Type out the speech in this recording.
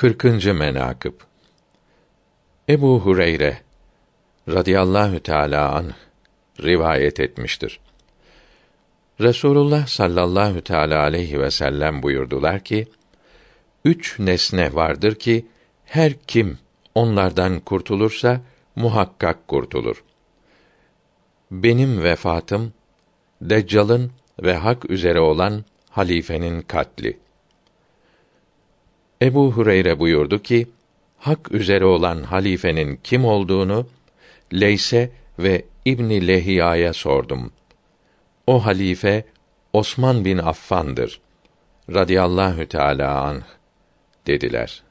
40. menakıb Ebu Hureyre radıyallahu teala an rivayet etmiştir. Resulullah sallallahu teala aleyhi ve sellem buyurdular ki: Üç nesne vardır ki her kim onlardan kurtulursa muhakkak kurtulur. Benim vefatım, Deccal'ın ve hak üzere olan halifenin katli. Ebu Hureyre buyurdu ki, hak üzere olan halifenin kim olduğunu Leyse ve İbni Lehiya'ya sordum. O halife Osman bin Affan'dır. Radiyallahu Teala anh dediler.